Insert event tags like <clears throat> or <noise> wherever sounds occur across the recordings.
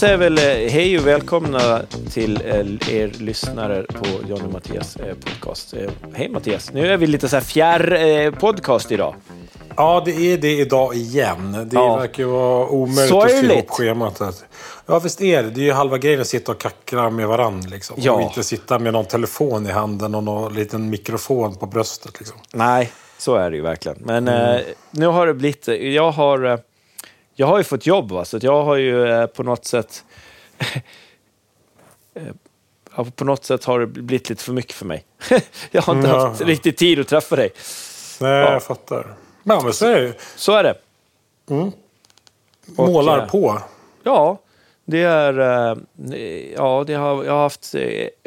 säger väl eh, hej och välkomna till eh, er lyssnare på Johnny och Mattias eh, podcast. Hej Mattias! Nu är vi lite så här fjärr eh, podcast idag. Ja, det är det idag igen. Det Ja. verkar vara omöjligt att Sorgligt. se ihop schemat. här. Ja, visst är det. Det är ju halva grejen att sitta och kackla med varandra. Liksom. Ja. Och inte sitta med någon telefon i handen och någon liten mikrofon på bröstet. Liksom. Nej, så är det ju verkligen. Men eh, nu har det blivit... Jag har, jag har ju fått jobb, va? så jag har ju eh, på något sätt... eh, på något sätt har det blivit lite för mycket för mig. <laughs> jag har inte Mm, Ja. haft riktigt tid att träffa dig. Nej, Ja. jag fattar. Ja, men så är det. Så är det. Och, Målar eh, på. Ja, det är... Ja, det har, jag har haft...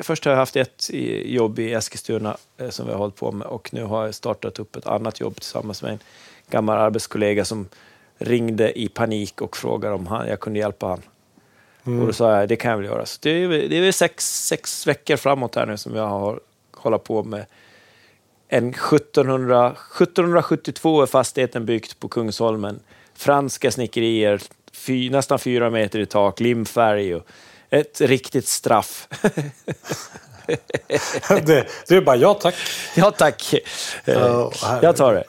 Först har jag haft ett jobb i Eskilstuna som vi har hållit på med och nu har jag startat upp ett annat jobb tillsammans med en gammal arbetskollega som ringde i panik och frågade om han, jag kunde hjälpa han. Och då sa jag, det kan jag väl göra. Så det är, det är sex, sex veckor framåt här nu som jag har hållit på med en 1700, 1772 är fastigheten byggt på Kungsholmen. Franska snickerier, fy, nästan fyra meter i tak, limfärg och ett riktigt straff. <laughs> det, är bara ja tack. ja, tack. Herregud. jag tar det.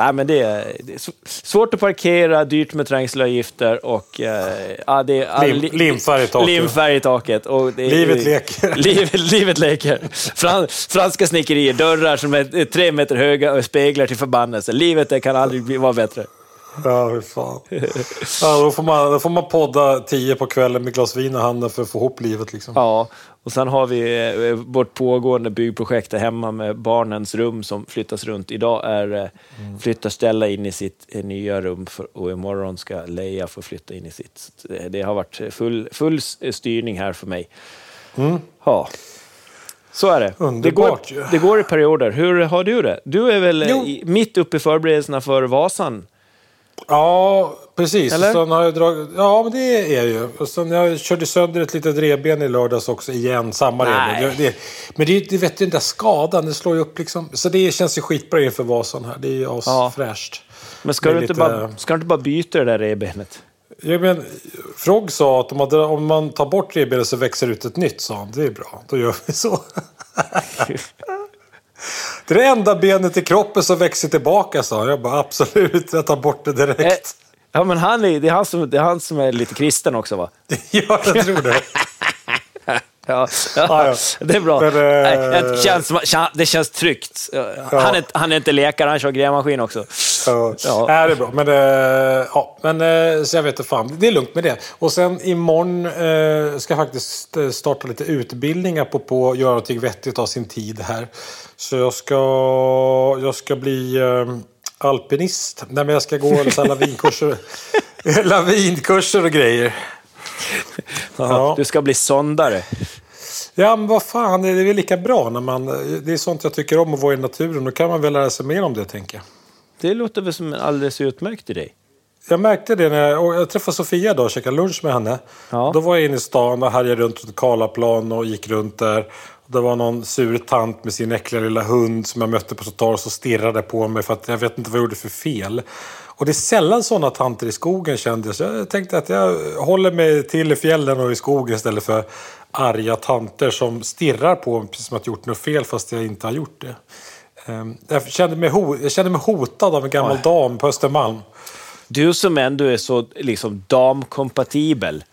Nej, men det är, det är sv- svårt att parkera, dyrt med trängselavgifter och... Eh, ja, det är, Lim- li- limfärg i taket. Limfärg i taket. Och det Livet leker. <laughs> livet, livet leker. Fran, franska snickerier, dörrar som är är tre meter höga och speglar till förbannelse. Livet det kan aldrig bli, vara bättre. Ja, hur fan. Ja, då, får man, då får man podda tio på kvällen med glas vin i handen för att få ihop livet. Liksom. Ja, och sen har vi eh, vårt pågående byggprojekt där hemma med barnens rum som flyttas runt. Idag är eh, flyttar Stella in i sitt eh, nya rum för, och imorgon ska Leia få flytta in i sitt. Det- har varit full, full styrning här för mig. Ja. Så är det. Det går, ju. det går i perioder. Hur har du det? Du är väl Jo. mitt uppe i förberedelserna för Vasan? Ja, precis. Eller? Sen har jag dragit, ja, men det är ju. Och sen jag körde sönder ett litet revben i lördags också igen. Samma revben. Det, det, men det, det vet du, den där skadan, det slår ju upp liksom. Så det känns ju skitbra inför Vasan här. Det är ju Ja. asfräscht. Men ska du, lite- bara, ska du inte bara byta det där revbenet? Ja, men, Frog sa att om man, om man tar bort revbenet så växer ut ett nytt, sa han. Det är bra, då gör vi så. <laughs> <laughs> det är det enda benet i kroppen som växer tillbaka, sa han. Jag bara absolut, jag tar bort det direkt. Eh, Ja, men han är, det, är han som, det är han som är lite kristen också, va? <laughs> ja, jag tror det. Ja, Ja, ja. det är bra. Men, eh, det, känns, det känns tryggt. Han, är, han är inte läkare, han kör grävmaskin också. Ja, Ja. Det är bra. Men, eh, ja, men eh, så jag vet inte fan. Det är lugnt med det. Och sen imorgon ska jag faktiskt starta lite utbildningar på, på att göra någonting vettigt av sin tid här. Så jag ska, jag ska bli alpinist. Nej, men jag ska gå så lavinkurser, <laughs> lavinkurser och grejer. Ja. Du ska bli sondare. Ja, men vad fan, det är väl lika bra när man... Det är sånt jag tycker om att vara i naturen. Då kan man väl lära sig mer om det, tänker jag. Det låter väl som en alldeles utmärkt idé. Jag märkte det när jag, jag träffade Sofia då och käkade lunch med henne. Ja. Då var jag inne i stan och härjade runt runt Karlaplan och gick runt där. Det var någon sur tant med sin äckliga lilla hund som jag mötte på trottoaren och stirrade på mig för att jag vet inte vad jag gjorde för fel. Och det är sällan sådana tanter i skogen kände jag. Så jag tänkte att jag håller mig till i fjällen och i skogen istället för arga tanter som stirrar på mig precis som att jag gjort något fel fast jag inte har gjort det. Ehm, Jag kände mig, jag kände mig hotad av en gammal dam på Östermalm. Du som ändå är så liksom, damkompatibel.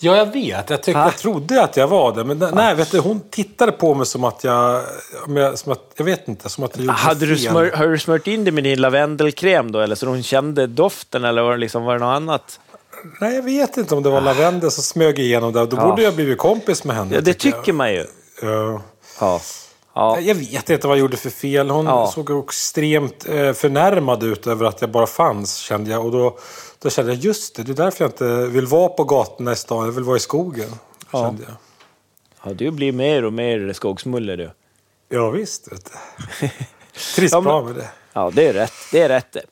Ja, jag vet. Jag, tyckte, Ah. jag trodde att jag var det. Men nej, vet du, hon tittade på mig som att jag... om jag- Som att, jag vet inte, som att jag gjorde Hade du, fel. smör, har du smört in det med din lavendelkräm då? Eller så hon kände doften eller var det, liksom, var det något annat? Nej, jag vet inte om det var lavendel som smög igenom där. Då Ja. borde jag blivit kompis med henne. Ja, det tycker man ju. jag. Ja. Ja. Ja. Jag vet inte vad jag gjorde för fel. Hon Ja. såg extremt eh, förnärmad ut över att jag bara fanns, kände jag. Och då, då kände jag, just det, det är därför jag inte vill vara på gatorna i stan. Jag vill vara i skogen, Ja. kände jag. ja, du blir mer och mer skogsmulle du. Ja, visst. Vet du. Trivs <laughs> Ja, men- bra med det. Ja, det är rätt. Det är rätt det.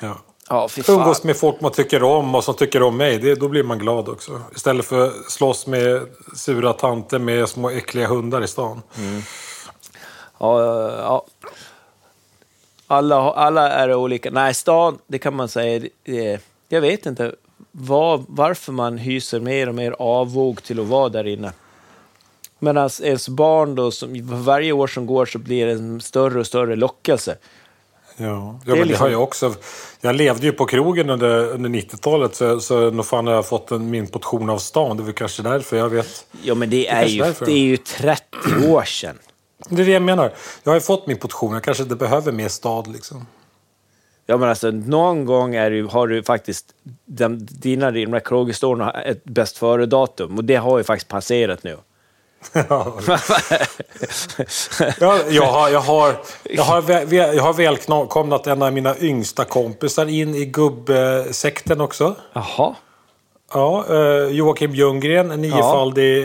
Ja. Ja. Umgås med folk man tycker om och som tycker om mig. Det, då blir man glad också. Istället för att slåss med sura tanter med små äckliga hundar i stan. Ja, ja. Alla, alla är olika. Nej, stan, det kan man säga. Det, jag vet inte vad, varför man hyser mer och mer avvog till att vara där inne. Medan ens barn då, som, varje år som går så blir det en större och större lockelse. Ja, ja Det är men det liksom- har jag också. Jag levde ju på krogen under, under 90-talet så, så nog fan har jag fått en, min portion av stan. Det är väl kanske därför jag vet. Ja, men det är, kanske ju, därför. det är ju 30 år sedan. Det är det jag menar. Jag har ju fått min portion. Jag kanske inte behöver mer stad liksom. Ja, men alltså, någon gång är det, har du faktiskt den, dina, dina kroghistorier har ett bäst före-datum och det har ju faktiskt passerat nu. Ja, jag, har, jag, har, jag, har, jag har välkomnat en av mina yngsta kompisar in i gubbsekten också. Jaha. Ja, eh, Joakim Ljunggren, en niofaldig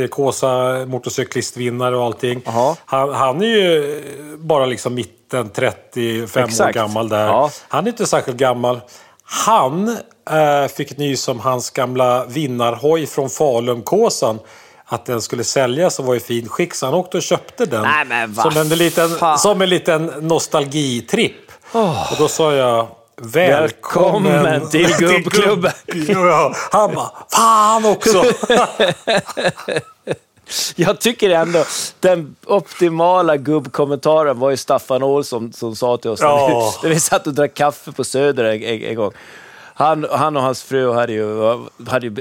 eh, Kåsa motorcyklistvinnare och allting. Han, han är ju bara liksom mitten 35 år Exakt. gammal där. Ja. Han är inte särskilt gammal. Han eh, fick nys om hans gamla vinnarhoj från Falun-Kåsan. Att den skulle säljas och var i fin skick. Så han åkte och köpte den. Nej, som, en liten, fan. som en liten nostalgitripp. Och då sa jag Välkommen, Välkommen till <laughs> gubbklubben." Ja, han bara, fan också! <laughs> Jag tycker ändå den optimala gubbkommentaren var ju Staffan Olsson som sa till oss Ja. när vi satt och drack kaffe på Söder en, en, en gång. Han, han och hans fru hade ju,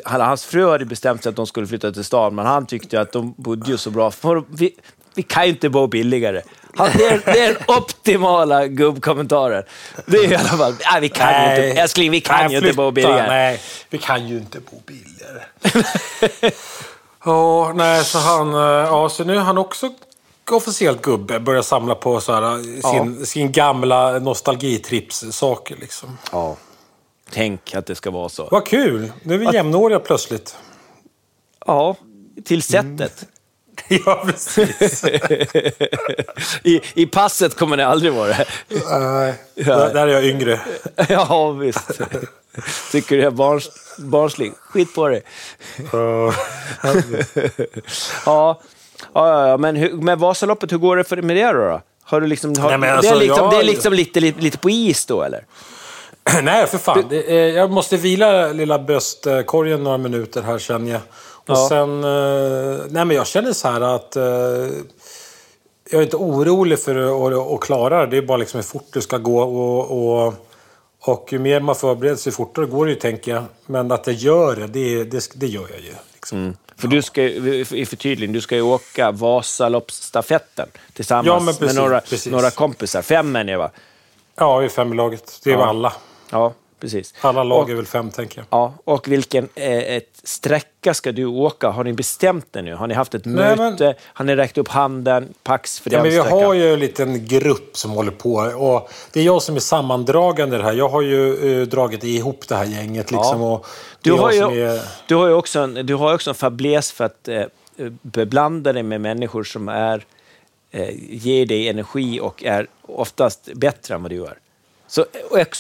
hade hans fru hade bestämt sig att de skulle flytta till stan, men han tyckte att de bodde ju så bra. För vi, vi kan ju inte bo billigare. Han, det, är, det är den optimala gubbkommentaren. Det är i alla fall, nej, vi kan ju inte, älskling, vi kan Nej, ju inte bo billigare. Nej, vi kan ju inte bo billigare. <laughs> Ja, nej, så han... eh, Ja, så nu är han också officiellt gubbe. Börjar samla på så här, eh, sin, sin gamla nostalgitrips-saker liksom. Ja. Tänk att det ska vara så. Vad kul! Nu är vi jämnåriga plötsligt. Ja, till sättet. <laughs> ja, precis. <laughs> I, I passet kommer det aldrig vara det. Nej, där, där är jag yngre. <laughs> Ja, visst. Tycker du är barns, barnslig? Skit på dig. Ja. Ja, ja, men, hur, men Vasaloppet, hur går det för med det då? Har du liksom, har, Nej, men det alltså, är liksom, jag- det är liksom lite, lite, lite på is då, eller? <clears throat> Nej, för fan. Det, är- jag måste vila lilla bröstkorgen några minuter här känner jag. Och Ja. sen... eh, Nej, men jag känner så här att... eh, Jag är inte orolig för att, att klara det. Det är bara liksom hur fort det ska gå. Och, och, och ju mer man förbereder sig, fortare går det ju, tänker jag. Men att jag gör det, det, det, det gör jag ju. Liksom. För du ska ju, i förtydligning, du ska ju åka Vasaloppsstafetten tillsammans Ja, precis, med några, precis. några kompisar. Fem ni, va? Ja, vi är fem i laget. Det är Ja. alla. Ja, precis. Alla lag Och- är väl fem, tänker jag. Ja, och vilken eh, ett sträcka ska du åka? Har ni bestämt det nu? Har ni haft ett Nej, men- möte? Har ni räckt upp handen? Pax för Ja, den men vi sträckan? har ju en liten grupp som håller på. Och det är jag som är sammandragande det här. Jag har ju eh, dragit ihop det här gänget. Liksom, och det Du är har, ju, är... du har ju också en, du har också en fäbless för att eh, beblanda dig med människor som är, eh, ger dig energi och är oftast bättre än vad du gör. Så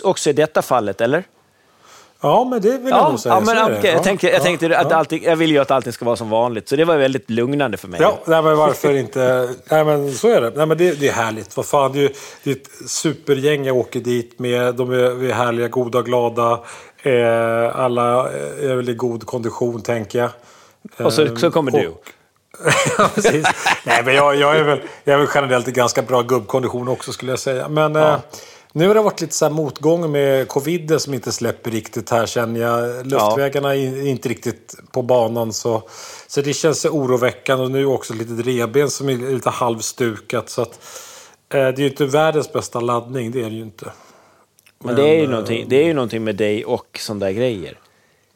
också i detta fallet, eller? Ja, men det vill jag Ja, nog säga. ja, men, okej, jag Ja, tänkte, jag, ja, tänkte att allting, jag vill ju att allting ska vara som vanligt, så det var väldigt lugnande för mig. Ja, nej, men varför inte? <laughs> Nej, men så är det. Nej, men det, det är härligt. Vad fan, det är, ju- det är ett supergäng jag åker dit med. De är, vi är härliga, goda, glada. Eh, alla är väl i god kondition, tänker jag. Och så, så kommer du. Och- <laughs> ja, precis. Nej, men jag, jag, är väl, jag är väl generellt i ganska bra gubbkondition också skulle jag säga. Men eh, nu har det varit lite så här motgång med coviden som inte släpper riktigt här känner jag. Luftvägarna är inte riktigt på banan så, så det känns oroväckande. Och nu också lite reben som är lite halvstukat. Så att, eh, det är ju inte världens bästa laddning, det är det ju inte. Men det är, ju eh, det är ju någonting med dig och sådana där grejer.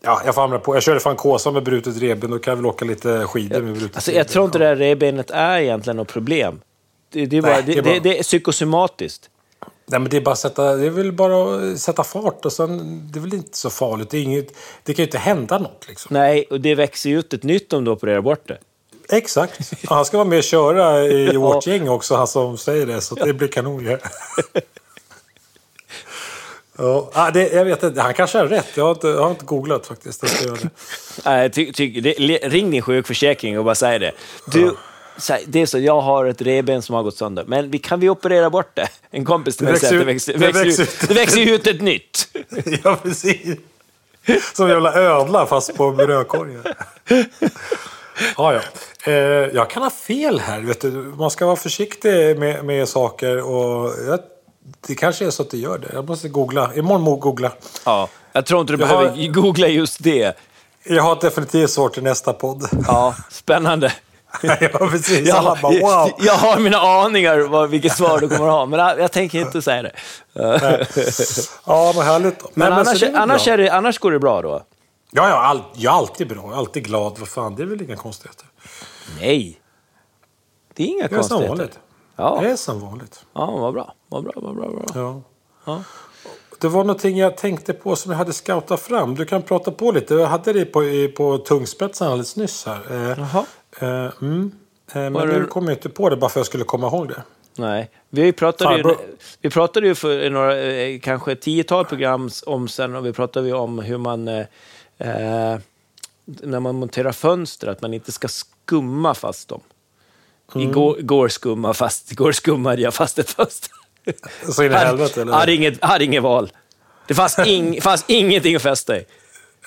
Ja, jag får hamna på. Jag körde fan Kåsa med brutet revben. Då kan jag väl åka lite skidor med brutet Alltså, jag tror inte det här revbenet är egentligen något problem. Det, det, är bara, Nej, det, det är det, bara- det är psykosomatiskt. Nej, men det är bara sätta, det är väl bara att sätta fart och sen, det är väl inte så farligt. Det, inget, det kan ju inte hända något liksom. Nej, och det växer ju ut ett nytt om du opererar bort det. Exakt. Och han ska vara med och köra i <laughs> Ja. vårt gäng också, han som säger det. Så det blir kanon ju. <laughs> Ja, ah, det, jag vet inte, han kanske har rätt. Jag har inte, jag har inte googlat faktiskt. Jag ska göra det. Nej, ty, ty, det, ring din sjukförsäkring och bara säg det. Du, så här, det är så, jag har ett revben som har gått sönder, men vi, kan vi operera bort det? En kompis till mig säger att det växer, det växer, växer ut, det växer ut ett nytt. <laughs> ja, precis. Som jävla ödla fast på brödkorgen. Ja, ja. Eh, jag kan ha fel här. Vet du. Man ska vara försiktig med, med saker. Och jag, det kanske är så att det gör det. Jag måste googla. Imorgon googla. Ja, jag tror inte du Jag behöver har- googla just det. Jag har definitivt svårt till nästa podd. Ja, spännande. <laughs> ja, precis. Jag, Alla bara, wow. <laughs> jag har mina aningar vad, vilket svar du kommer att ha, men jag, jag tänker inte säga det. <laughs> Ja, vad härligt. Men så annars, det är annars, är det, annars går det bra då? Ja, ja all, jag är alltid bra. Jag är alltid glad. Vad fan, det är väl inga konstigheter. Nej. Det är inga Det är som konstigheter. vanligt. Ja, Det är som vanligt. ja vad bra. Vad bra, vad bra, vad bra. Ja. Ja. Det var någonting jag tänkte på som jag hade scoutat fram. Du kan prata på lite. Jag hade det på, på tungspetsen alldeles nyss här. Eh, Eh, mm. eh, men Var nu kom jag inte på det bara för att jag skulle komma ihåg det. Nej, vi pratade, ju, vi pratade ju för några, eh, kanske ett tiotal program om sen och vi pratade ju om hur man, eh, när man monterar fönster, att man inte ska skumma fast dem. Mm. Igår, igår, skumma fast, igår skummade jag fast ett fönster. Så in i helvete eller? Hade inget, hade inget val. Det fanns, ing, fanns ingenting att fästa i.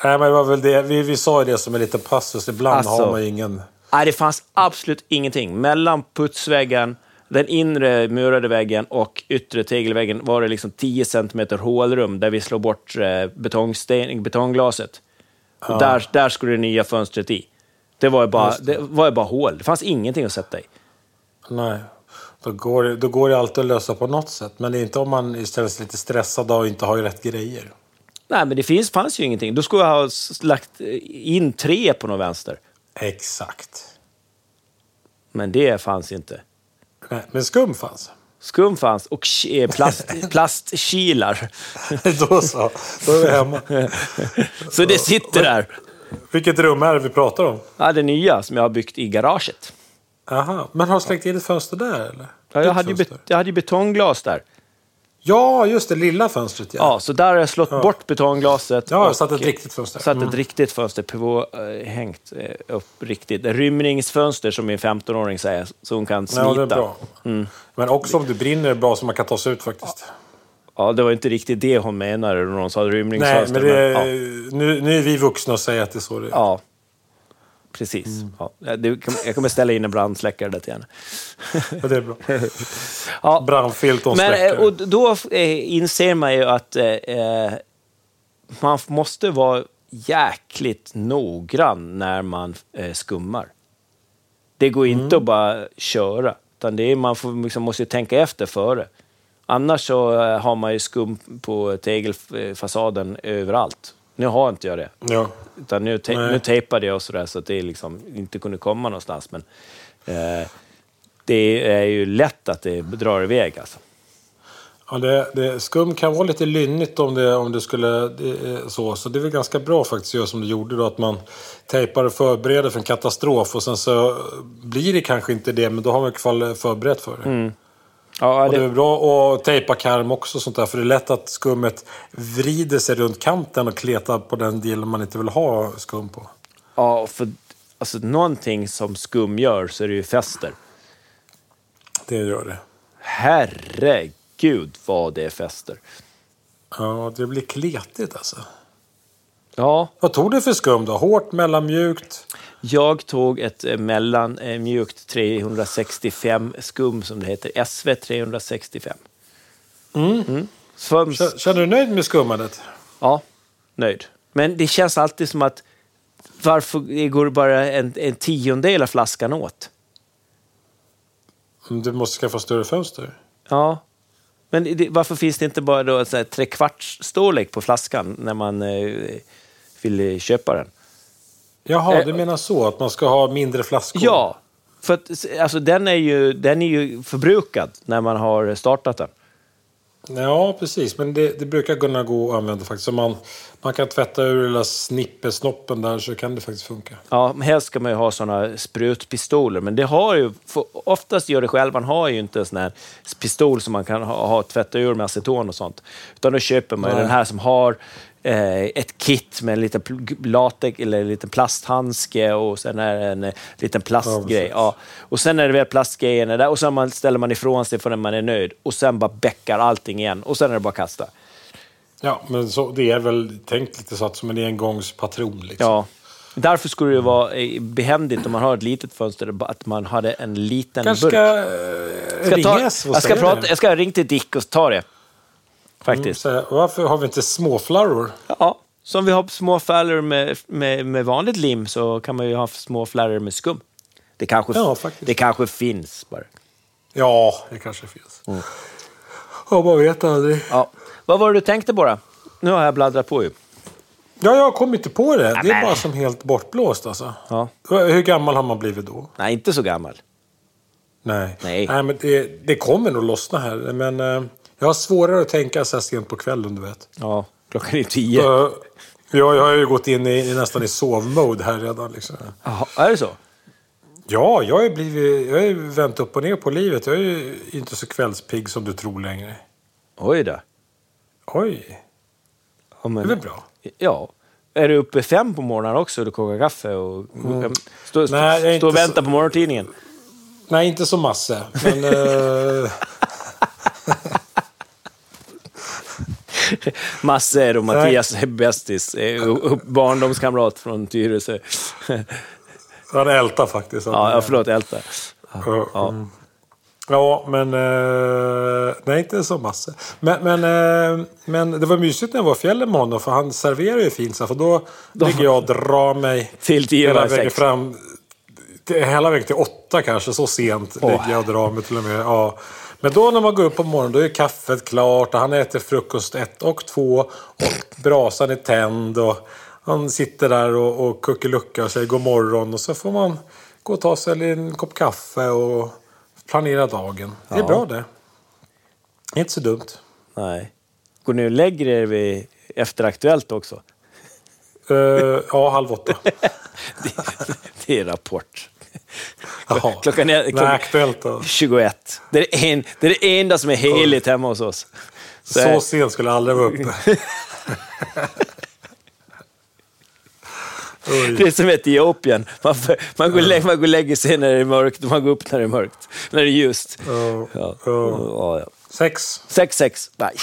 Nej, men det var väl det. Vi, vi sa ju det som en liten passus. Ibland Alltså. har man ju ingen... Nej, det fanns absolut ingenting. Mellan putsväggen, den inre murade väggen och yttre tegelväggen var det liksom 10 centimeter hålrum där vi slår bort eh, betongsten, betongglaset. Och där, där skulle det nya fönstret i. Det var ju bara, Just det. var ju bara hål. Det fanns ingenting att sätta i. Nej. Då går, det- då går det alltid att lösa på något sätt. Men det är inte om man istället är lite stressad och inte har rätt grejer. Nej, men det finns, fanns ju ingenting. Då skulle jag ha lagt in tre på något vänster. Exakt. Men det fanns inte. Nej, men skum fanns. Skum fanns och eh, plast, <laughs> plastkilar. <laughs> då så. Då är vi hemma. Så det sitter där. Vilket rum är det vi pratar om? Ja, det nya som jag har byggt i garaget. Aha. Men har du slängt in ett fönster där eller? Ja, jag, hade jag hade ju betongglas där. Ja, just det. Lilla fönstret ja. Ja, så där har jag slått bort betongglaset. Ja, och satt ett riktigt fönster. Satt ett riktigt fönster på, eh, hängt eh, upp riktigt. Rymningsfönster som min 15-åring säger, så hon kan smita. Ja, det är bra. Men också om det brinner är bra så man kan ta sig ut faktiskt. Ja, det var inte riktigt det hon menade när hon sa Nej, rymningsfönster. men det, ja. nu, nu är vi vuxna och säger att det är så det är. ja, precis. Mm. Ja, det, jag kommer ställa in en brandsläckare där till henne. Men det är bra. Ja, Brandfilt och Men, eh, och då eh, inser man ju att eh, eh, man måste vara jäkligt noggrann när man eh, skummar. Det går inte Mm. att bara köra, utan det är, man får, liksom, måste tänka efter före. Annars så har man ju skum på tegelfasaden överallt. Nu har inte jag det. Ja. Utan nu, te- nu tejpade jag sådär så att det liksom inte kunde komma någonstans. Men eh, det är ju lätt att det drar iväg alltså. Ja, det, det, skum kan vara lite lynnigt om det, om det skulle det, är så. Så det är väl ganska bra faktiskt att göra som du gjorde då. Att man tejpar och förbereder för en katastrof. Och sen så blir det kanske inte det. Men då har man i alla fall förberett för det. Ja, Och det det, är bra att tejpa karm också. Sånt där, för det är lätt att skummet vrider sig runt kanten och kletar på den delen man inte vill ha skum på. ja, för alltså, någonting som skum gör så är det ju fäster. Det gör det. Herregud vad det är fäster. Ja, det blir kletigt alltså. Ja, Vad tog du för skum då? Hårt, mellanmjukt? jag tog ett eh, mellanmjukt 365 skum som det heter, SV 365. Mm. För, K- Känner du nöjd med skummandet? Ja, nöjd. Men det känns alltid som att varför det går bara en, en tiondel av flaskan åt? Mm, Du måste skaffa större fönster. Ja. Men det, varför finns det inte bara då trekvarts storlek på flaskan när man eh, vill eh, köpa den? Jaha, Eh, du menar så? Att man ska ha mindre flaskor? Ja, för att, alltså, den, är ju, den är ju förbrukad när man har startat den. Ja, precis. Men det, det brukar kunna gå att använda faktiskt. Om man, man kan tvätta ur lilla snippesnoppen där så kan det faktiskt funka. Ja, helst ska man ju ha såna sprutpistoler, men det har ju, oftast gör det själv, man har ju inte en sån här pistol som man kan ha, ha tvätta ur med aceton och sånt. Utan då köper man ju den här som har ett kit med en liten latex eller en liten plasthandske och sen är det en eh, liten plastgrej. Ja, och sen är det väl plastgrejen där och sen ställer man ifrån sig för man är nöjd och sen bara bäckar allting igen och sen är det bara att kasta. Ja, men så, det är väl tänkt lite så att som en engångspatron. Liksom. Ja. Därför skulle det vara eh, behändigt om man har ett litet fönster, att man hade en liten kanske burk. ska eh, Ska ta, jag, ska prata, jag ska ringa till Dick och ta det. Mm, Faktiskt. säga, varför har vi inte småflarror? Ja, som vi har små fällor med, med, med vanligt lim så kan man ju ha små flällor med skum. Det kanske, Ja, det kanske finns bara. Ja, det kanske finns. Mm. Ja, man vet aldrig. Ja. Vad var det du tänkte på då? Nu har jag bladdrat på ju. Ja, jag kom inte på det. Det är bara som helt bortblåst alltså. Ja. Hur gammal har man blivit då? Nej, inte så gammal. Nej. Nej. men det, det kommer nog lossna här. Men eh, jag har svårare att tänka så här sent på kvällen, du vet. Ja, klockan är tio. Uh, jag, jag har ju gått in i, nästan i sovmode här redan. Liksom. Jaha, är det så? Ja, jag har ju blivit, jag har ju vänt upp och ner på livet. Jag är ju inte så kvällspigg som du tror längre. Oj då. Oj, Ja, men, det är väl bra. Ja. Är du uppe fem på morgonen också och du kokar kaffe och stå, stå, Mm. Nej, jag är stå och vänta så- på morgontidningen? Nej, inte så masse. Men... <laughs> <laughs> Masse och Mattias är bästis, eh, barndomskamrat från Tyresö. han ältar faktiskt. Ja, ja, förlåt, Älta. Ja. Ja. Ja, men... eh, nej, inte så masse. Men, men, eh, men det var mysigt när jag var i fjällen med honom. För han serverar ju fint. För då, ligger jag och drar mig Till tio hela vägen sex. fram. till- Hela vägen till åtta kanske. Så sent Åh. ligger jag och drar mig till och med. Ja. Men då när man går upp på morgonen då är kaffet klart. Och han äter frukost ett och två. Och brasan är tänd. Och han sitter där och, och kuckeluckar och säger god morgon. Och så får man gå och ta sig en kopp kaffe och planera dagen. Det är Ja. bra det. Inte så dumt. Nej. Går ni och lägger er vid efter Aktuellt också? Eh, ja, halv åtta. <laughs> Det är Rapport. Jaha. <laughs> Klockan är klockan aktuellt då. 21. Det är, det, en, det är det enda som är heligt hemma hos oss. Så, Så sent skulle jag aldrig vara uppe. Oj. <laughs> det är som Etiopien. Man, man, går, lä- man går och lägger sig när det är mörkt och man går upp när det är mörkt. När det är ljust. Ja, Ja. Ja. Ja, ja. Sex. Sex, sex. Nej.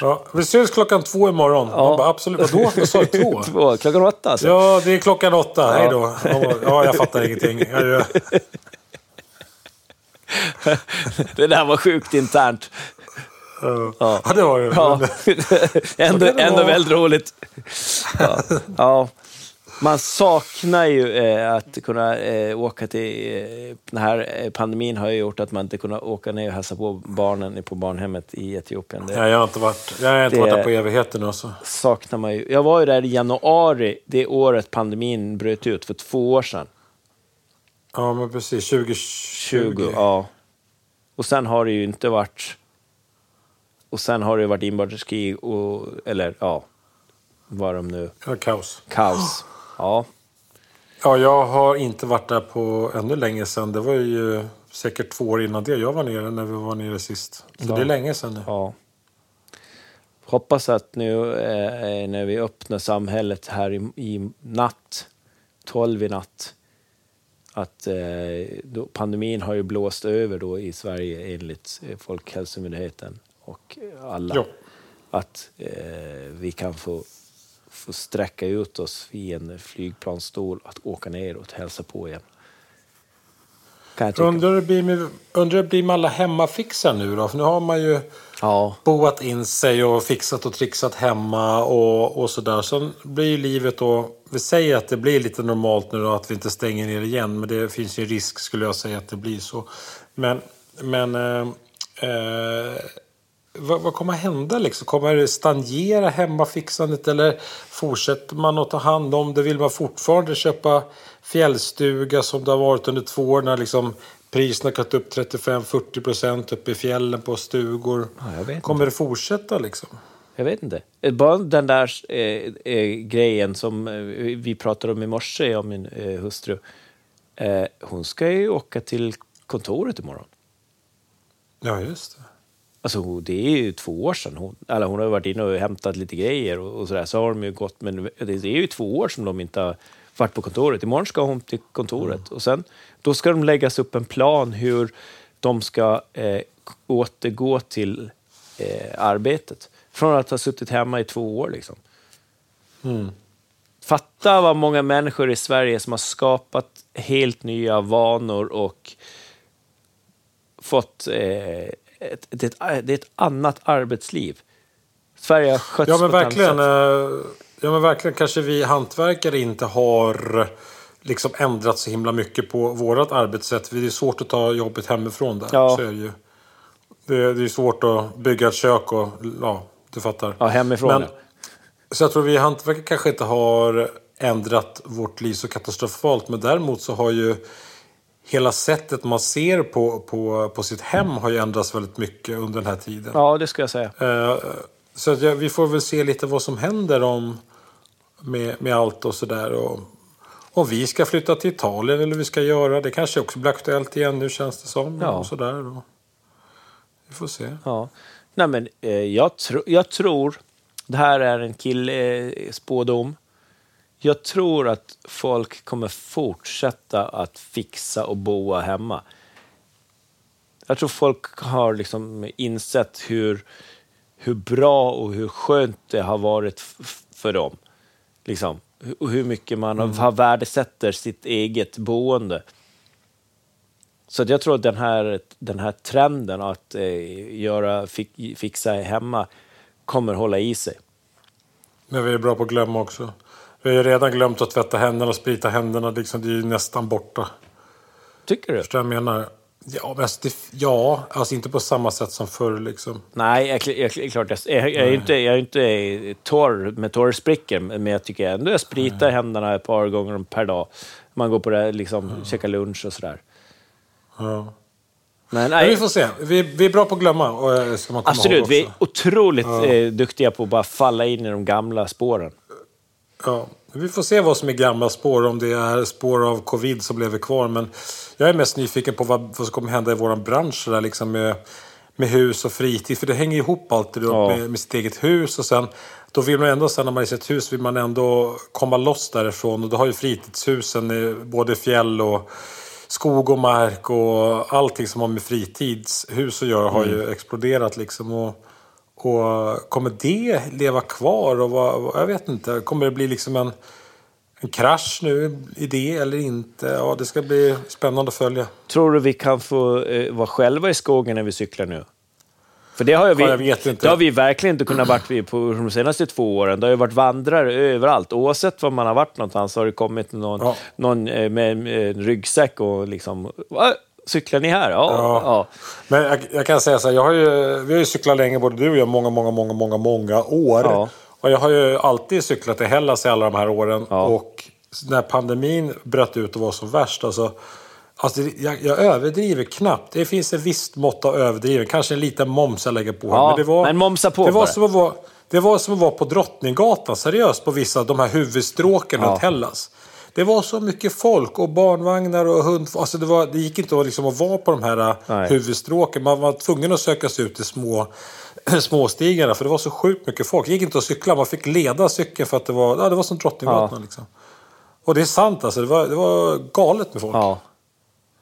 Ja, vi ses klockan två imorgon. Ja. Man bara, absolut. Vadå? Vad sa du? Två? <laughs> Två. Klockan åtta alltså. Ja, det är klockan åtta. Hej då. Ja, jag fattar ingenting. Adjö. <laughs> Det där var sjukt internt. Ja, Ja. ja det var det. Ja. Ändå, det ändå väldigt roligt. Ja. ja. Man saknar ju eh, att kunna eh, åka till... Eh, den här eh, pandemin har ju gjort att man inte kunnat åka ner och hälsa på barnen på barnhemmet i Etiopien. Det Ja, jag har inte varit, jag har inte Det- varit där på evigheter nu. Så. saknar man ju. Jag var ju där i januari, det året pandemin bröt ut, för två år sedan. Ja, men precis. 2020. 20, ja. Och sen har det ju inte varit... Och sen har det varit inbördeskrig och... Eller ja, vad de nu... Ja, kaos. Kaos. Ja. Ja, jag har inte varit där på ännu länge sedan. Det var ju säkert två år innan det jag var nere när vi var nere sist. Så Ja. det är länge sedan nu. ja. Hoppas att nu eh, när vi öppnar samhället här i, i natt, 12 i natt, att eh, då, pandemin har ju blåst över då i Sverige enligt eh, Folkhälsomyndigheten och alla. Ja. Att eh, vi kan få, få sträcka ut oss i en flygplansstol att åka ner och hälsa på igen. Kan. Undrar hur det blir med, undrar det blir med alla hemmafixar nu då? För nu har man ju Ja, boat in sig och fixat och trixat hemma och, och sådär. Sen blir ju livet då... Vi säger att det blir lite normalt nu då, att vi inte stänger ner igen. Men det finns ju risk skulle jag säga att det blir så. Men... men eh, eh, vad, vad kommer hända liksom? Kommer det stagnera hemmafixandet eller fortsätter man att ta hand om det? Vill man fortfarande köpa fjällstuga som det har varit under två år när liksom priserna gått upp 35-40 procent uppe i fjällen på stugor? Ja, kommer det fortsätta liksom? jag vet inte. Eh, Bara den där eh, eh, grejen som eh, vi pratade om i morse, jag och min eh, hustru. Eh, hon ska ju åka till kontoret imorgon. Ja, just det. Alltså det är ju två år sedan. Hon, eller hon har varit inne och hämtat lite grejer och, och sådär. Så har de ju gått, men det är ju två år som de inte har varit på kontoret. Imorgon ska hon till kontoret. Mm. Och sen, då ska de läggas upp en plan hur de ska eh, återgå till eh, arbetet. Från att ha suttit hemma i två år. Liksom. Mm. Fatta vad många människor i Sverige som har skapat helt nya vanor och fått eh, ett, det, är ett, det är ett annat arbetsliv. Sverige har skötts ja, men verkligen, eh, Ja, men verkligen kanske vi hantverkare inte har liksom ändrat så himla mycket på vårt arbetssätt. Det är svårt att ta jobbet hemifrån där. Ja. Så är det, ju. Det, det är svårt att bygga ett kök och ja, du fattar. Ja, hemifrån men. Så jag tror vi hantverkare kanske inte har ändrat vårt liv så katastrofalt. Men däremot så har ju hela sättet man ser på, på, på sitt hem har ju ändrats väldigt mycket under den här tiden. Ja, det ska jag säga. Eh, så att, ja, vi får väl se lite vad som händer om, med, med allt och sådär. Om vi ska flytta till Italien eller vi ska göra. Det kanske också blir aktuellt igen nu känns det som. Ja. Och sådär. Och vi får se. Ja. Nej, men, eh, jag, tro, jag tror, det här är en killspådom. Eh, jag tror att folk kommer fortsätta att fixa och boa hemma. Jag tror folk har liksom insett hur, hur bra och hur skönt det har varit för dem. Liksom. Och hur mycket man mm. har värdesätter sitt eget boende. Så jag tror att den här, den här trenden att eh, göra, fixa hemma kommer hålla i sig. Men vi är bra på att glömma också. Vi har ju redan glömt att tvätta händerna och sprita händerna. Liksom, det är ju nästan borta. Tycker du? Förstår jag menar? Ja, men alltså, det, ja, alltså inte på samma sätt som förr liksom. Nej, jag, jag, jag, klart. Jag, jag, jag, är inte, jag är inte torr med torrsprickor, men jag tycker ändå jag spritar Nej. händerna ett par gånger per dag. Man går på det, liksom, ja. käkar lunch och sådär. Ja. Men, nej. Men vi får se. Vi, vi är bra på att glömma. Och, eh, ska man komma Absolut, vi är otroligt ja. eh, duktiga på att bara falla in i de gamla spåren. Ja, vi får se vad som är gamla spår, om det är spår av covid som lever kvar. Men jag är mest nyfiken på vad, vad som kommer hända i vår bransch där, liksom med, med hus och fritid. För det hänger ihop alltid ja. med, med sitt eget hus. Och sen, då vill man ändå, sen när man är i sitt hus, vill man ändå komma loss därifrån. Och då har ju fritidshusen både fjäll och skog och mark och allting som har med fritidshus att göra har mm. ju exploderat liksom. Och, och kommer det leva kvar? Och vad, jag vet inte. Kommer det bli liksom en, en krasch nu i det eller inte? Ja, det ska bli spännande att följa. Tror du vi kan få eh, vara själva i skogen när vi cyklar nu? För det har, vi, ja, det har vi verkligen inte kunnat vara på de senaste två åren. Det har ju varit vandrare överallt. Oavsett var man har varit någonstans har det kommit någon, ja. någon eh, med en ryggsäck och liksom Cyklar ni här? Ja. ja. ja. Men jag, jag, kan säga så här, jag har ju, vi har ju cyklat länge både du och jag, många, många, många, många, många år. Ja. Och jag har ju alltid cyklat till Hellas i alla de här åren. Ja. Och när pandemin bröt ut och var som värst, alltså, alltså jag, jag överdriver knappt. Det finns ett visst mått av överdriven, kanske en liten moms jag lägger på. Ja, men, det var, men momsa på det var, som att vara, det var som att vara på Drottninggatan, seriöst, på vissa av de här huvudstråken ja. runt Hellas. Det var så mycket folk och barnvagnar och hund. Alltså det, var, det gick inte att, liksom att vara på de här äh, Nej. huvudstråken. Man var tvungen att söka sig ut till små <clears throat> småstigarna för det var så sjukt mycket folk. Det gick inte att cykla, man fick leda cykeln för att det var, ja, det var som Drottninggatan. Ja. Liksom. Och det är sant alltså, det var, det var galet med folk. Ja.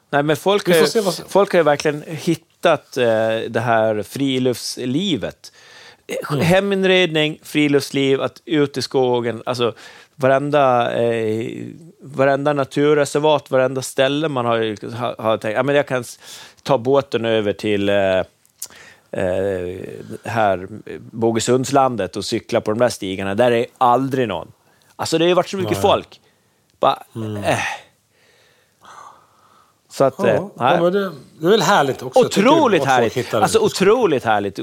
Nej, men folk, har, vad... folk har ju verkligen hittat eh, det här friluftslivet. Mm. Heminredning, friluftsliv, att ut i skogen. Alltså, varenda, eh, varenda naturreservat, varenda ställe man har, har, har tänkt, ja, men jag kan ta båten över till eh, eh, här Bogesundslandet och cykla på de där stigarna. Där är aldrig någon. Alltså det har varit så mycket Nej. folk. Bara, mm. äh. Så att, ja, eh, ja, det, det är väl härligt också. Otroligt härligt! Alltså otroligt härligt.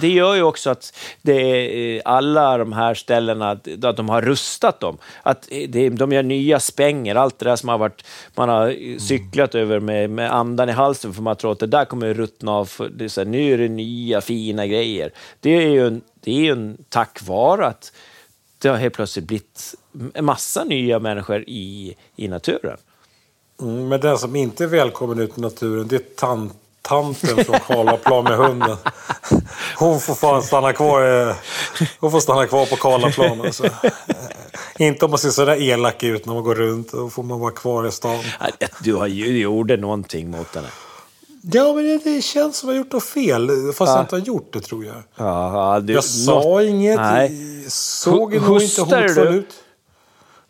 Det gör ju också att det alla de här ställena, att de har rustat dem. Att det, de gör nya spänger, allt det där som har varit, man har cyklat mm. över med, med andan i halsen för man tror att det där kommer ruttna av. Det är så här, nu är det nya fina grejer. Det är ju en, det är en tack vare att det har helt plötsligt blivit en massa nya människor i, i naturen. Mm, men den som inte är välkommen ut i naturen, det är tant tanten från Karlaplan med hunden. Hon får fan stanna kvar, hon får stanna kvar på Karlaplan. Alltså. Inte om man ser sådär elak ut när man går runt. Då får man vara kvar i stan. Du har ju gjorde någonting mot henne. Ja, men det, det känns som att jag gjort något fel. Fast Ja. jag inte har gjort det, tror jag. Ja, du, Jag sa något- inget. Nej. Såg nog inte hotfull ut.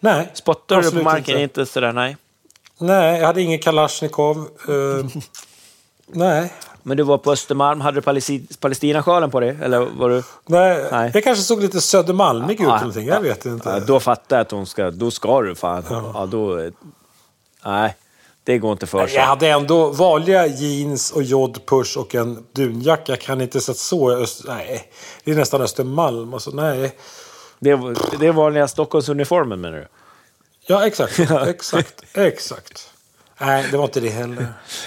Nej. Spottar du på marken? inte. Inte sådär, nej. Nej, jag hade ingen Kalashnikov. Eh, <laughs> nej. Men du var på Östermalm, hade du palesti- Palestinasjalen på dig? Eller var du... Nej, Nej. jag kanske såg lite Södermalmig ut eller någonting. Jag vet inte. Ja, då fattar jag att hon ska... Då ska du fan... Ja. då... eh, Nej, det går inte för sig. Jag hade ändå vanliga jeans och jodpush och en dunjacka. Jag kan inte sett så... Öst... Nej, det är nästan Östermalm. Alltså, nej. Det det är vanliga Stockholmsuniformen menar du? Ja, exakt. <laughs> Exakt. Exakt. Nej, det var inte det heller.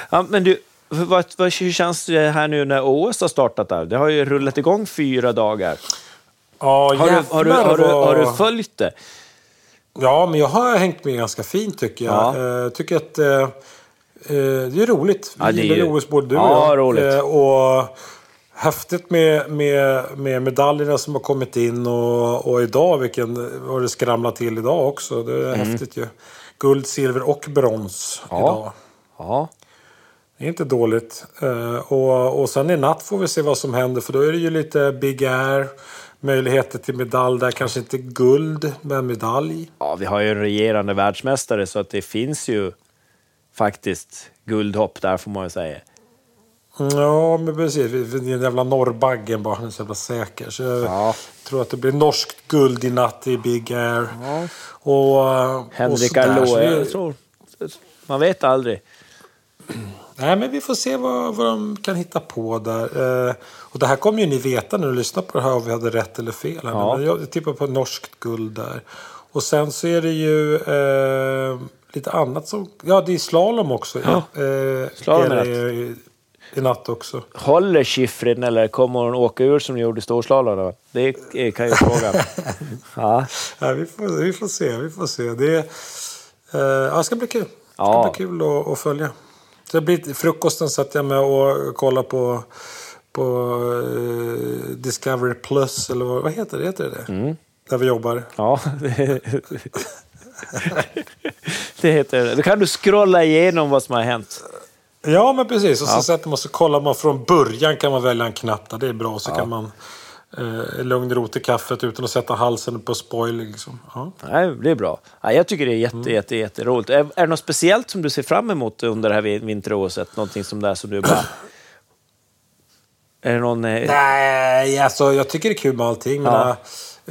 Ja, men du, vad, vad, hur känns det här nu när OS har startat där? Det har ju rullat igång fyra dagar. Ja, Har, du, har, du, har, du, har du följt det? Ja, men jag har hängt med ganska fint tycker jag. Ja. Eh, tycker att eh, eh, det är roligt. Vi Ja, det är gillar ju OS både du och Ja, jag. roligt. Eh, och häftigt med, med, med medaljerna som har kommit in och, och idag, vilken har det skramlat till idag också. Det är häftigt ju. Guld, silver och brons Mm. Ja. idag. Ja. Det är inte dåligt. Eh, och, och sen i natt får vi se vad som händer för då är det ju lite Big Air. Möjligheter till medalj där. Kanske inte guld, men medalj. ja, vi har ju en regerande världsmästare så att det finns ju faktiskt guldhopp där får man ju säga. Ja, men precis. Den jävla norrbaggen bara. Han är så jävla säker. Så jag Ja. tror att det blir norskt guld i natt i Big Air. Och, eh, Henrik det- jag tror... Man vet aldrig. Nej, men vi får se vad, vad de kan hitta på där. Eh, och det här kommer ju ni veta när du lyssnar på det här om vi hade rätt eller fel. Ja. Men jag tippar på norskt guld där. Och sen så är det ju eh, lite annat som... Ja, det är slalom också. Ja. Eh, Slalom är är det i, natt också. Håller Schifrin eller kommer hon åka ur som de gjorde i storslalom? Det är- kan ju frågan. <laughs> ja. Ja, vi, får, vi får se. Vi får se. Det, eh, det ska bli kul. Det ska Ja. bli kul att, att följa. Det blir, frukosten satt jag med och kollade på, på eh, Discovery Plus. Eller vad, vad heter det? Heter det? Mm. Där vi jobbar. Ja, det, <laughs> det heter det. Då kan du scrolla igenom vad som har hänt. Ja, men precis. Och så Ja. sätter man så kollar man från början kan man välja en knapp där. Det är bra. Så kan man eh, lugn och ro till kaffet utan att sätta halsen på spoil. Liksom. Ja. Nej, det är bra. Ja, jag tycker det är jätte, Mm. jätte, jätteroligt. Är, är det något speciellt som du ser fram emot under det här vin- vinter-OSet? Någonting som där som du bara... Är det någon... eh, Nej, alltså jag tycker det är kul med allting. Men, Ja.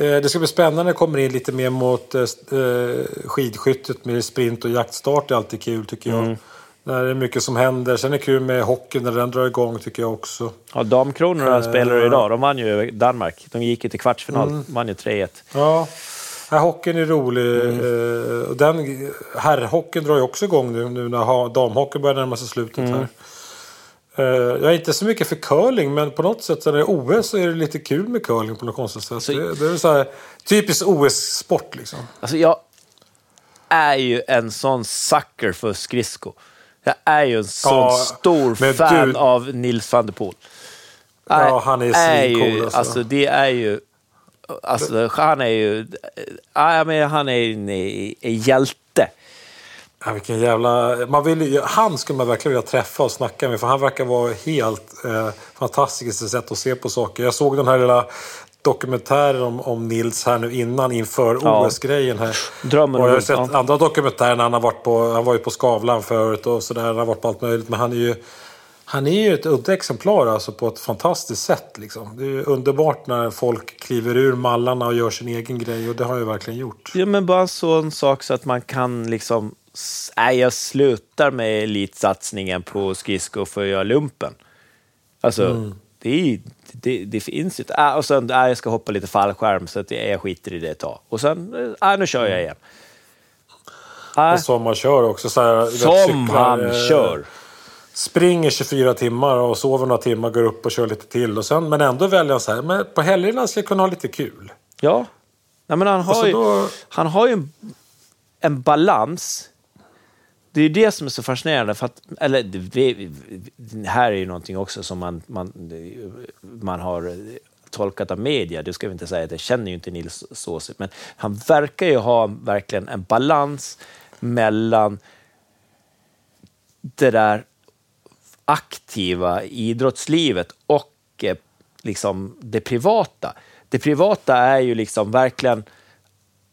eh, det ska bli spännande när det kommer in lite mer mot eh, eh, skidskyttet med sprint och jaktstart. Det är alltid kul tycker jag. Där är det mycket som händer. Sen är det kul med hockeyn när den drar igång tycker jag också. Ja, Damkronorna Eh. spelar idag. De vann ju Danmark. De gick ju till kvartsfinal. Mm. De vann ju 3-1. Ja, ja, hockeyn är rolig. Eh, och den, herrhockeyn drar ju också igång nu, nu när damhockeyn börjar närma sig slutet här. Eh, jag är inte så mycket för curling, men på något sätt när det är OS så är det lite kul med curling på något konstigt sätt. Så- det, det är så här, typiskt OS-sport liksom. Alltså, jag är ju en sån sucker för skridsko. Jag är ju en sån Ja, stor fan du- av Nils van der Poel. Ja, han är ju, svincool, alltså. alltså. Det är ju... Alltså, han är ju... Ja, men han är en, en hjälte. Ja, vilken jävla... Man vill, han skulle man verkligen vilja träffa och snacka med. För han verkar vara helt eh, fantastisk i sitt sätt att se på saker. Jag såg den här lilla dokumentären om, om Nils här nu innan inför Ja. OS-grejen här. Drömmen och jag har sett ja. andra dokumentärer när han har varit på... Han var ju på Skavlan förut och sådär. Han har varit på allt möjligt. Men han är ju... Han är ju ett udda exemplar alltså på ett fantastiskt sätt. Liksom. Det är ju underbart när folk kliver ur mallarna och gör sin egen grej. Och det har jag verkligen gjort. Ja, men bara en sån sak så att man kan liksom... Nej, jag slutar med elitsatsningen på skridsko för att göra lumpen. Alltså, Mm. det, är, det, det finns ju inte. Äh, och sen, äh, jag ska hoppa lite fallskärm så att jag, jag skiter i det ett tag. Och sen, äh, nu kör jag igen. Äh, Och som man kör också. Så här, som cyklar, han eh, kör. springer 24 timmar och sover några timmar, går upp och kör lite till. Och sen, men ändå väljer han så här, men på helgerna ska jag kunna ha lite kul. Ja. Nej, men han har så ju, då- han har ju en, en balans det är det som är så fascinerande. För att, eller, det, här är ju någonting också som man, man, man har tolkat av media. Det ska vi inte säga, det känner ju inte Nils Såsigt, men han verkar ju ha verkligen en balans mellan det där aktiva idrottslivet och eh, liksom det privata. Det privata är ju liksom verkligen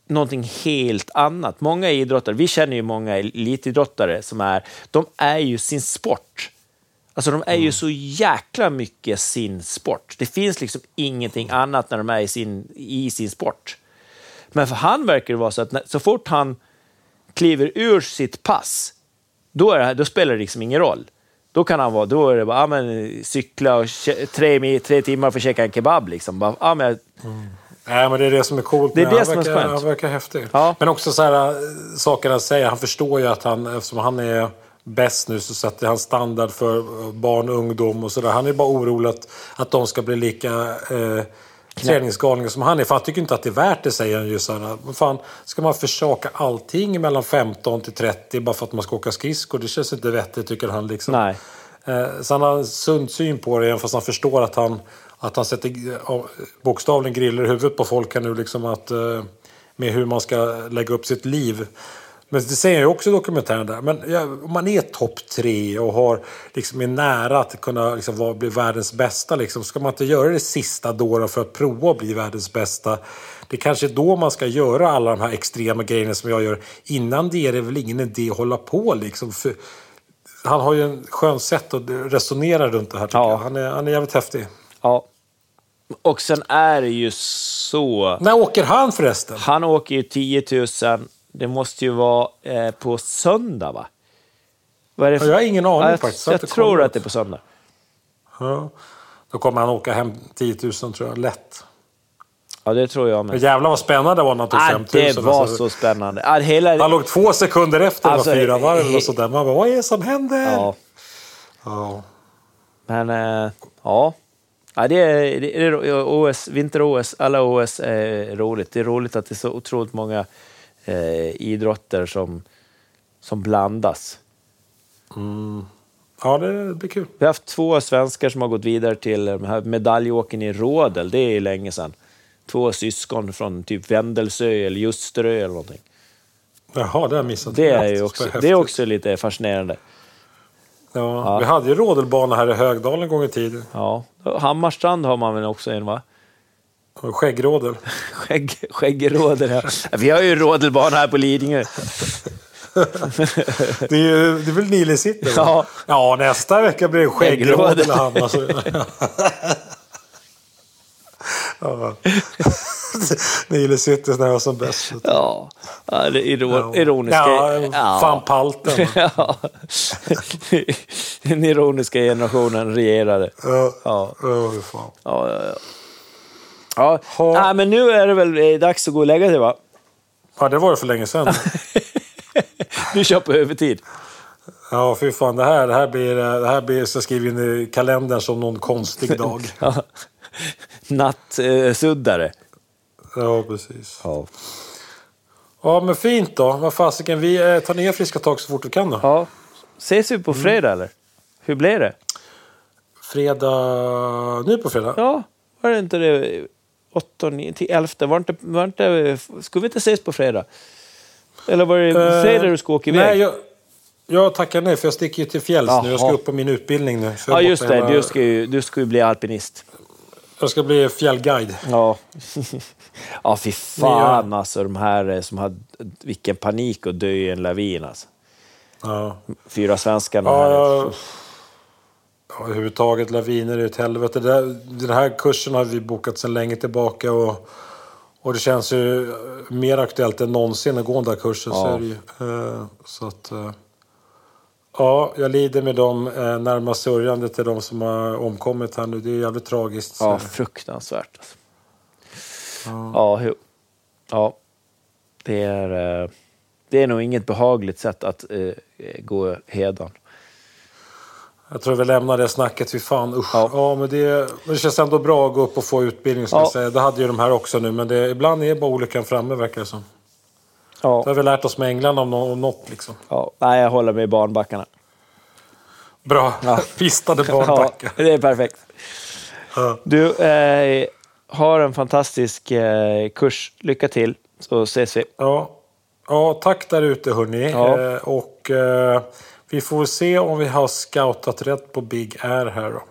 någonting helt annat. Många idrottare, vi känner ju många elitidrottare som är, de är ju sin sport. Alltså de är ju så jäkla mycket sin sport. Det finns liksom ingenting annat när de är i sin, i sin sport. Men för han verkar det vara så att när, så fort han kliver ur sitt pass, då, är då spelar det liksom ingen roll. Då kan han vara, då är det bara, ja, men, cykla och tre, tre timmar för att käka en kebab. Liksom. Bara, ja, men, mm. Nej, men det är det som är coolt. Det är det han som verkar, är skönt. Han verkar häftig. Ja. Men också så här, saker han säger. Han förstår ju att han, eftersom han är bäst nu, så sätter han standard för barn och ungdom och sådär. Han är bara orolig att, att de ska bli lika eh, träningsgalningar som han är. För han tycker inte att det är värt det, säger han ju. Så här, fan, ska man försaka allting mellan 15 till 30 bara för att man ska åka skridskor? Det känns inte vettigt, tycker han. Liksom. Nej. Eh, så han har en sund syn på det, även fast han förstår att han, att han sätter bokstavligen griller i huvudet på folk här nu. Liksom att, eh, med hur man ska lägga upp sitt liv. Men det säger jag också i dokumentären där. Men ja, om man är topp tre och har, liksom, är nära att kunna liksom, vara, bli världens bästa. Liksom, ska man inte göra det sista då för att prova att bli världens bästa? Det kanske är då man ska göra alla de här extrema grejerna som jag gör. Innan det är det väl ingen idé att hålla på liksom. För, han har ju en skön sätt att resonera runt det här Ja. jag. Han är, han är jävligt häftig. Ja. Och sen är det ju så... När åker han förresten? Han åker ju 10 000. Det måste ju vara eh, på söndag, va? Vad är för... Jag har ingen aning Ja, jag, faktiskt. Jag tror att det är på söndag. Ja. Då kommer han åka hem 10 000 tror jag, lätt. Ja, det tror jag Men med. jävlar vad spännande det var när han tog Ah, 5 000. det var alltså. så spännande. Ah, hela... Han låg två sekunder efter, Alltså, fyra varv och sådär. Man bara, vad är det som händer? Ja, Ja. men eh, ja. Ja. Det är, det är OS, vinter-OS, alla OS är roligt. Det är roligt att det är så otroligt många eh, idrotter som, som blandas. ja, det blir kul. Vi har haft två svenskar som har gått vidare till här medaljåken i Rådel. Det är länge sedan. Två syskon från typ Vändelsö eller Ljusterö eller någonting. Jaha, det har jag missat. Det är också, det är också lite fascinerande. Ja, Vi hade ju rodelbana här i Högdalen en gång i tiden. Ja. Hammarstrand har man väl också en, va? Och Skäggrådel. <laughs> Skägg, skäggrådel, ja. Vi har ju rodelbana här på Lidingö. Det är, ju, det är väl Nile City? Ja. ja, nästa vecka blir det Skäggrådel. I Hammar. Ja. <laughs> Nile City när jag var som bäst. Ja, det ironiska... Ja, fan palten. <laughs> Ja. Den ironiska generationen regerade. Ja. Ja. Ja, fan. Ja, ja, ja. ja. Ha. Nej, men nu är det väl eh, dags att gå och lägga sig, va? Ja, det var det för länge sedan. <laughs> Du kör på övertid. Ja, fy fan. Det här, det här blir, eh, det här blir så skriv in i kalendern som någon konstig dag. Nattsuddare. Ja, precis. Ja. Ja, men fint då. Vad fasiken. Vi eh, tar ner friska tag så fort vi kan då. ja. Ses vi på fredag, eller? Hur blev det? Fredag... Nu på fredag? Ja, var det inte det? 8, 9, till 11? Var inte, var inte, skulle vi inte ses på fredag? Eller var det Eh, fredag du ska åka iväg? Nej, jag, jag tackar nej för jag sticker ju till fjälls nu. Jag ska upp på min utbildning nu. Ja, just det. Du ska, ju, du ska ju bli alpinist. Jag ska bli fjällguide. Ja. <laughs> ja, fy fan alltså. De här eh, som hade... Vilken panik att dö i en lavin alltså. Ja. Fyra svenskarna Ja, ja. Ja, överhuvudtaget laviner är ett helvete. Den här kursen har vi bokat sedan länge tillbaka. Och, och det känns ju mer aktuellt än någonsin att gå den där kursen. Så, Ja. det ju. Eh, så att... Ja, jag lider med dem eh, närmast sörjande till de som har omkommit här nu. Det är jävligt tragiskt. Ja, fruktansvärt. Alltså. Ja, jo. ja. Det är, eh, det är nog inget behagligt sätt att eh, gå hedan. Jag tror vi lämnar det snacket. Fy fan, usch. Ja. Ja. men det, men det känns ändå bra att gå upp och få utbildning. Ska Ja. jag säga. Det hade ju de här också nu. Men det, ibland är bara olyckan framme verkar det som. Ja. Det har vi lärt oss med England om, nå- om något. Liksom. Ja, nej, jag håller med barnbackarna. Bra. Ja. <laughs> Pistade Ja, barnbackar. det är perfekt. Ja. Du, eh, har en fantastisk eh, kurs. Lycka till, så ses vi. Ja. ja, tack där ute hörni. Ja. Eh, och eh, vi får se om vi har scoutat rätt på Big Air här då.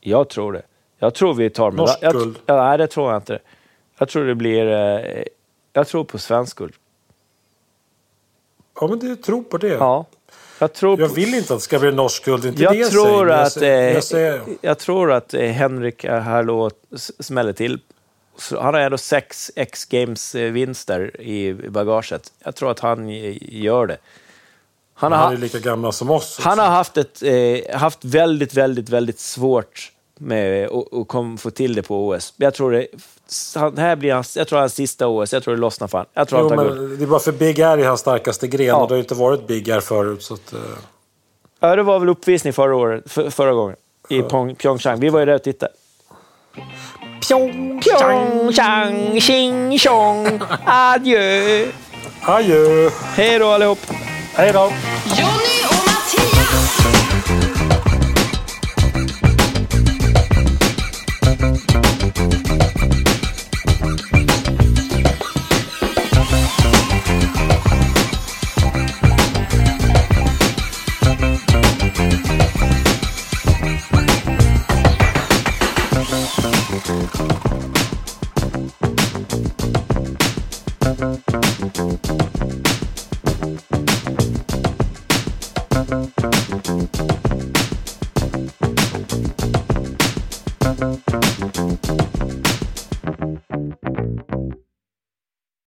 Jag tror det. Jag tror vi tar Norskt jag, guld. Ja, nej, det tror jag inte. Jag tror det blir... Eh, jag tror på svensk guld. Ja, men du tror på det. Ja. Jag tror Jag vill inte att det ska bli norsk guld. Inte det jag, jag tror jag att, säger, eh, jag säger, jag tror att eh, Henrik Harlå smäller till. Han har ändå sex X-games-vinster i bagaget. Jag tror att han eh, gör det. Han har, han är lika gammal som oss. Han har haft, ett, eh, haft väldigt, väldigt, väldigt svårt med att att kom, få till det på OS. Jag tror det, han, här blir hans, jag tror hans sista OS. Jag tror det lossnar för. Jag tror Jo, han tar guld. men det är bara för Big Air är hans starkaste gren Ja. och det har ju inte varit Big Air förut. Så att, eh, Ja, det var väl uppvisning förra, året, för, förra gången i Pong- Pyeongchang. Vi var ju där och tittade. Pyeongchang, tjing tjong, adjö. adjö! Hej då allihop. Hej då! Jonny och Mattias!